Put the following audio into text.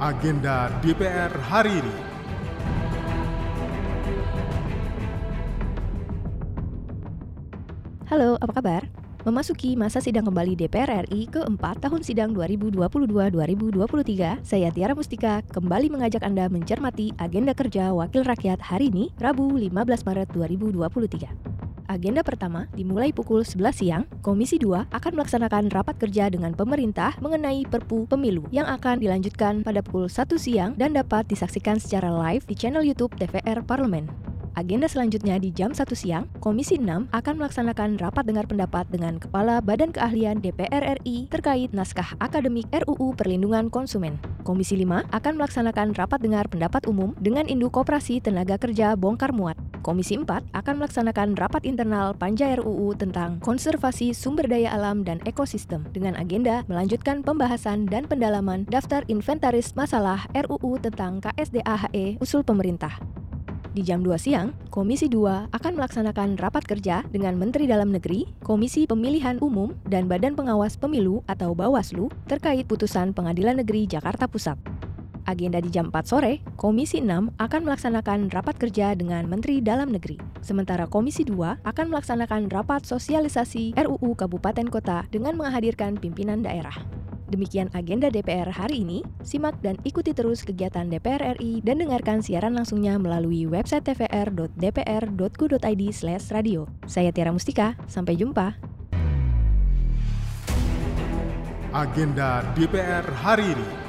agenda DPR hari ini. Halo, apa kabar? Memasuki masa sidang kembali DPR RI keempat tahun sidang 2022-2023, saya Tiara Mustika kembali mengajak Anda mencermati agenda kerja Wakil Rakyat hari ini, Rabu 15 Maret 2023. Agenda pertama dimulai pukul 11 siang, Komisi 2 akan melaksanakan rapat kerja dengan pemerintah mengenai Perpu Pemilu yang akan dilanjutkan pada pukul 1 siang dan dapat disaksikan secara live di channel YouTube TVR Parlemen. Agenda selanjutnya di jam 1 siang, Komisi 6 akan melaksanakan rapat dengar pendapat dengan Kepala Badan Keahlian DPR RI terkait naskah akademik RUU Perlindungan Konsumen. Komisi 5 akan melaksanakan rapat dengar pendapat umum dengan Induk Koperasi Tenaga Kerja Bongkar Muat. Komisi 4 akan melaksanakan rapat internal Panja RUU tentang konservasi sumber daya alam dan ekosistem dengan agenda melanjutkan pembahasan dan pendalaman daftar inventaris masalah RUU tentang KSDAHE usul pemerintah. Di jam 2 siang, Komisi 2 akan melaksanakan rapat kerja dengan Menteri Dalam Negeri, Komisi Pemilihan Umum, dan Badan Pengawas Pemilu atau Bawaslu terkait putusan Pengadilan Negeri Jakarta Pusat. Agenda di jam 4 sore, Komisi 6 akan melaksanakan rapat kerja dengan Menteri Dalam Negeri. Sementara Komisi 2 akan melaksanakan rapat sosialisasi RUU Kabupaten Kota dengan menghadirkan pimpinan daerah. Demikian agenda DPR hari ini. Simak dan ikuti terus kegiatan DPR RI dan dengarkan siaran langsungnya melalui website tvr.dpr.go.id/radio. Saya Tiara Mustika, sampai jumpa. Agenda DPR hari ini.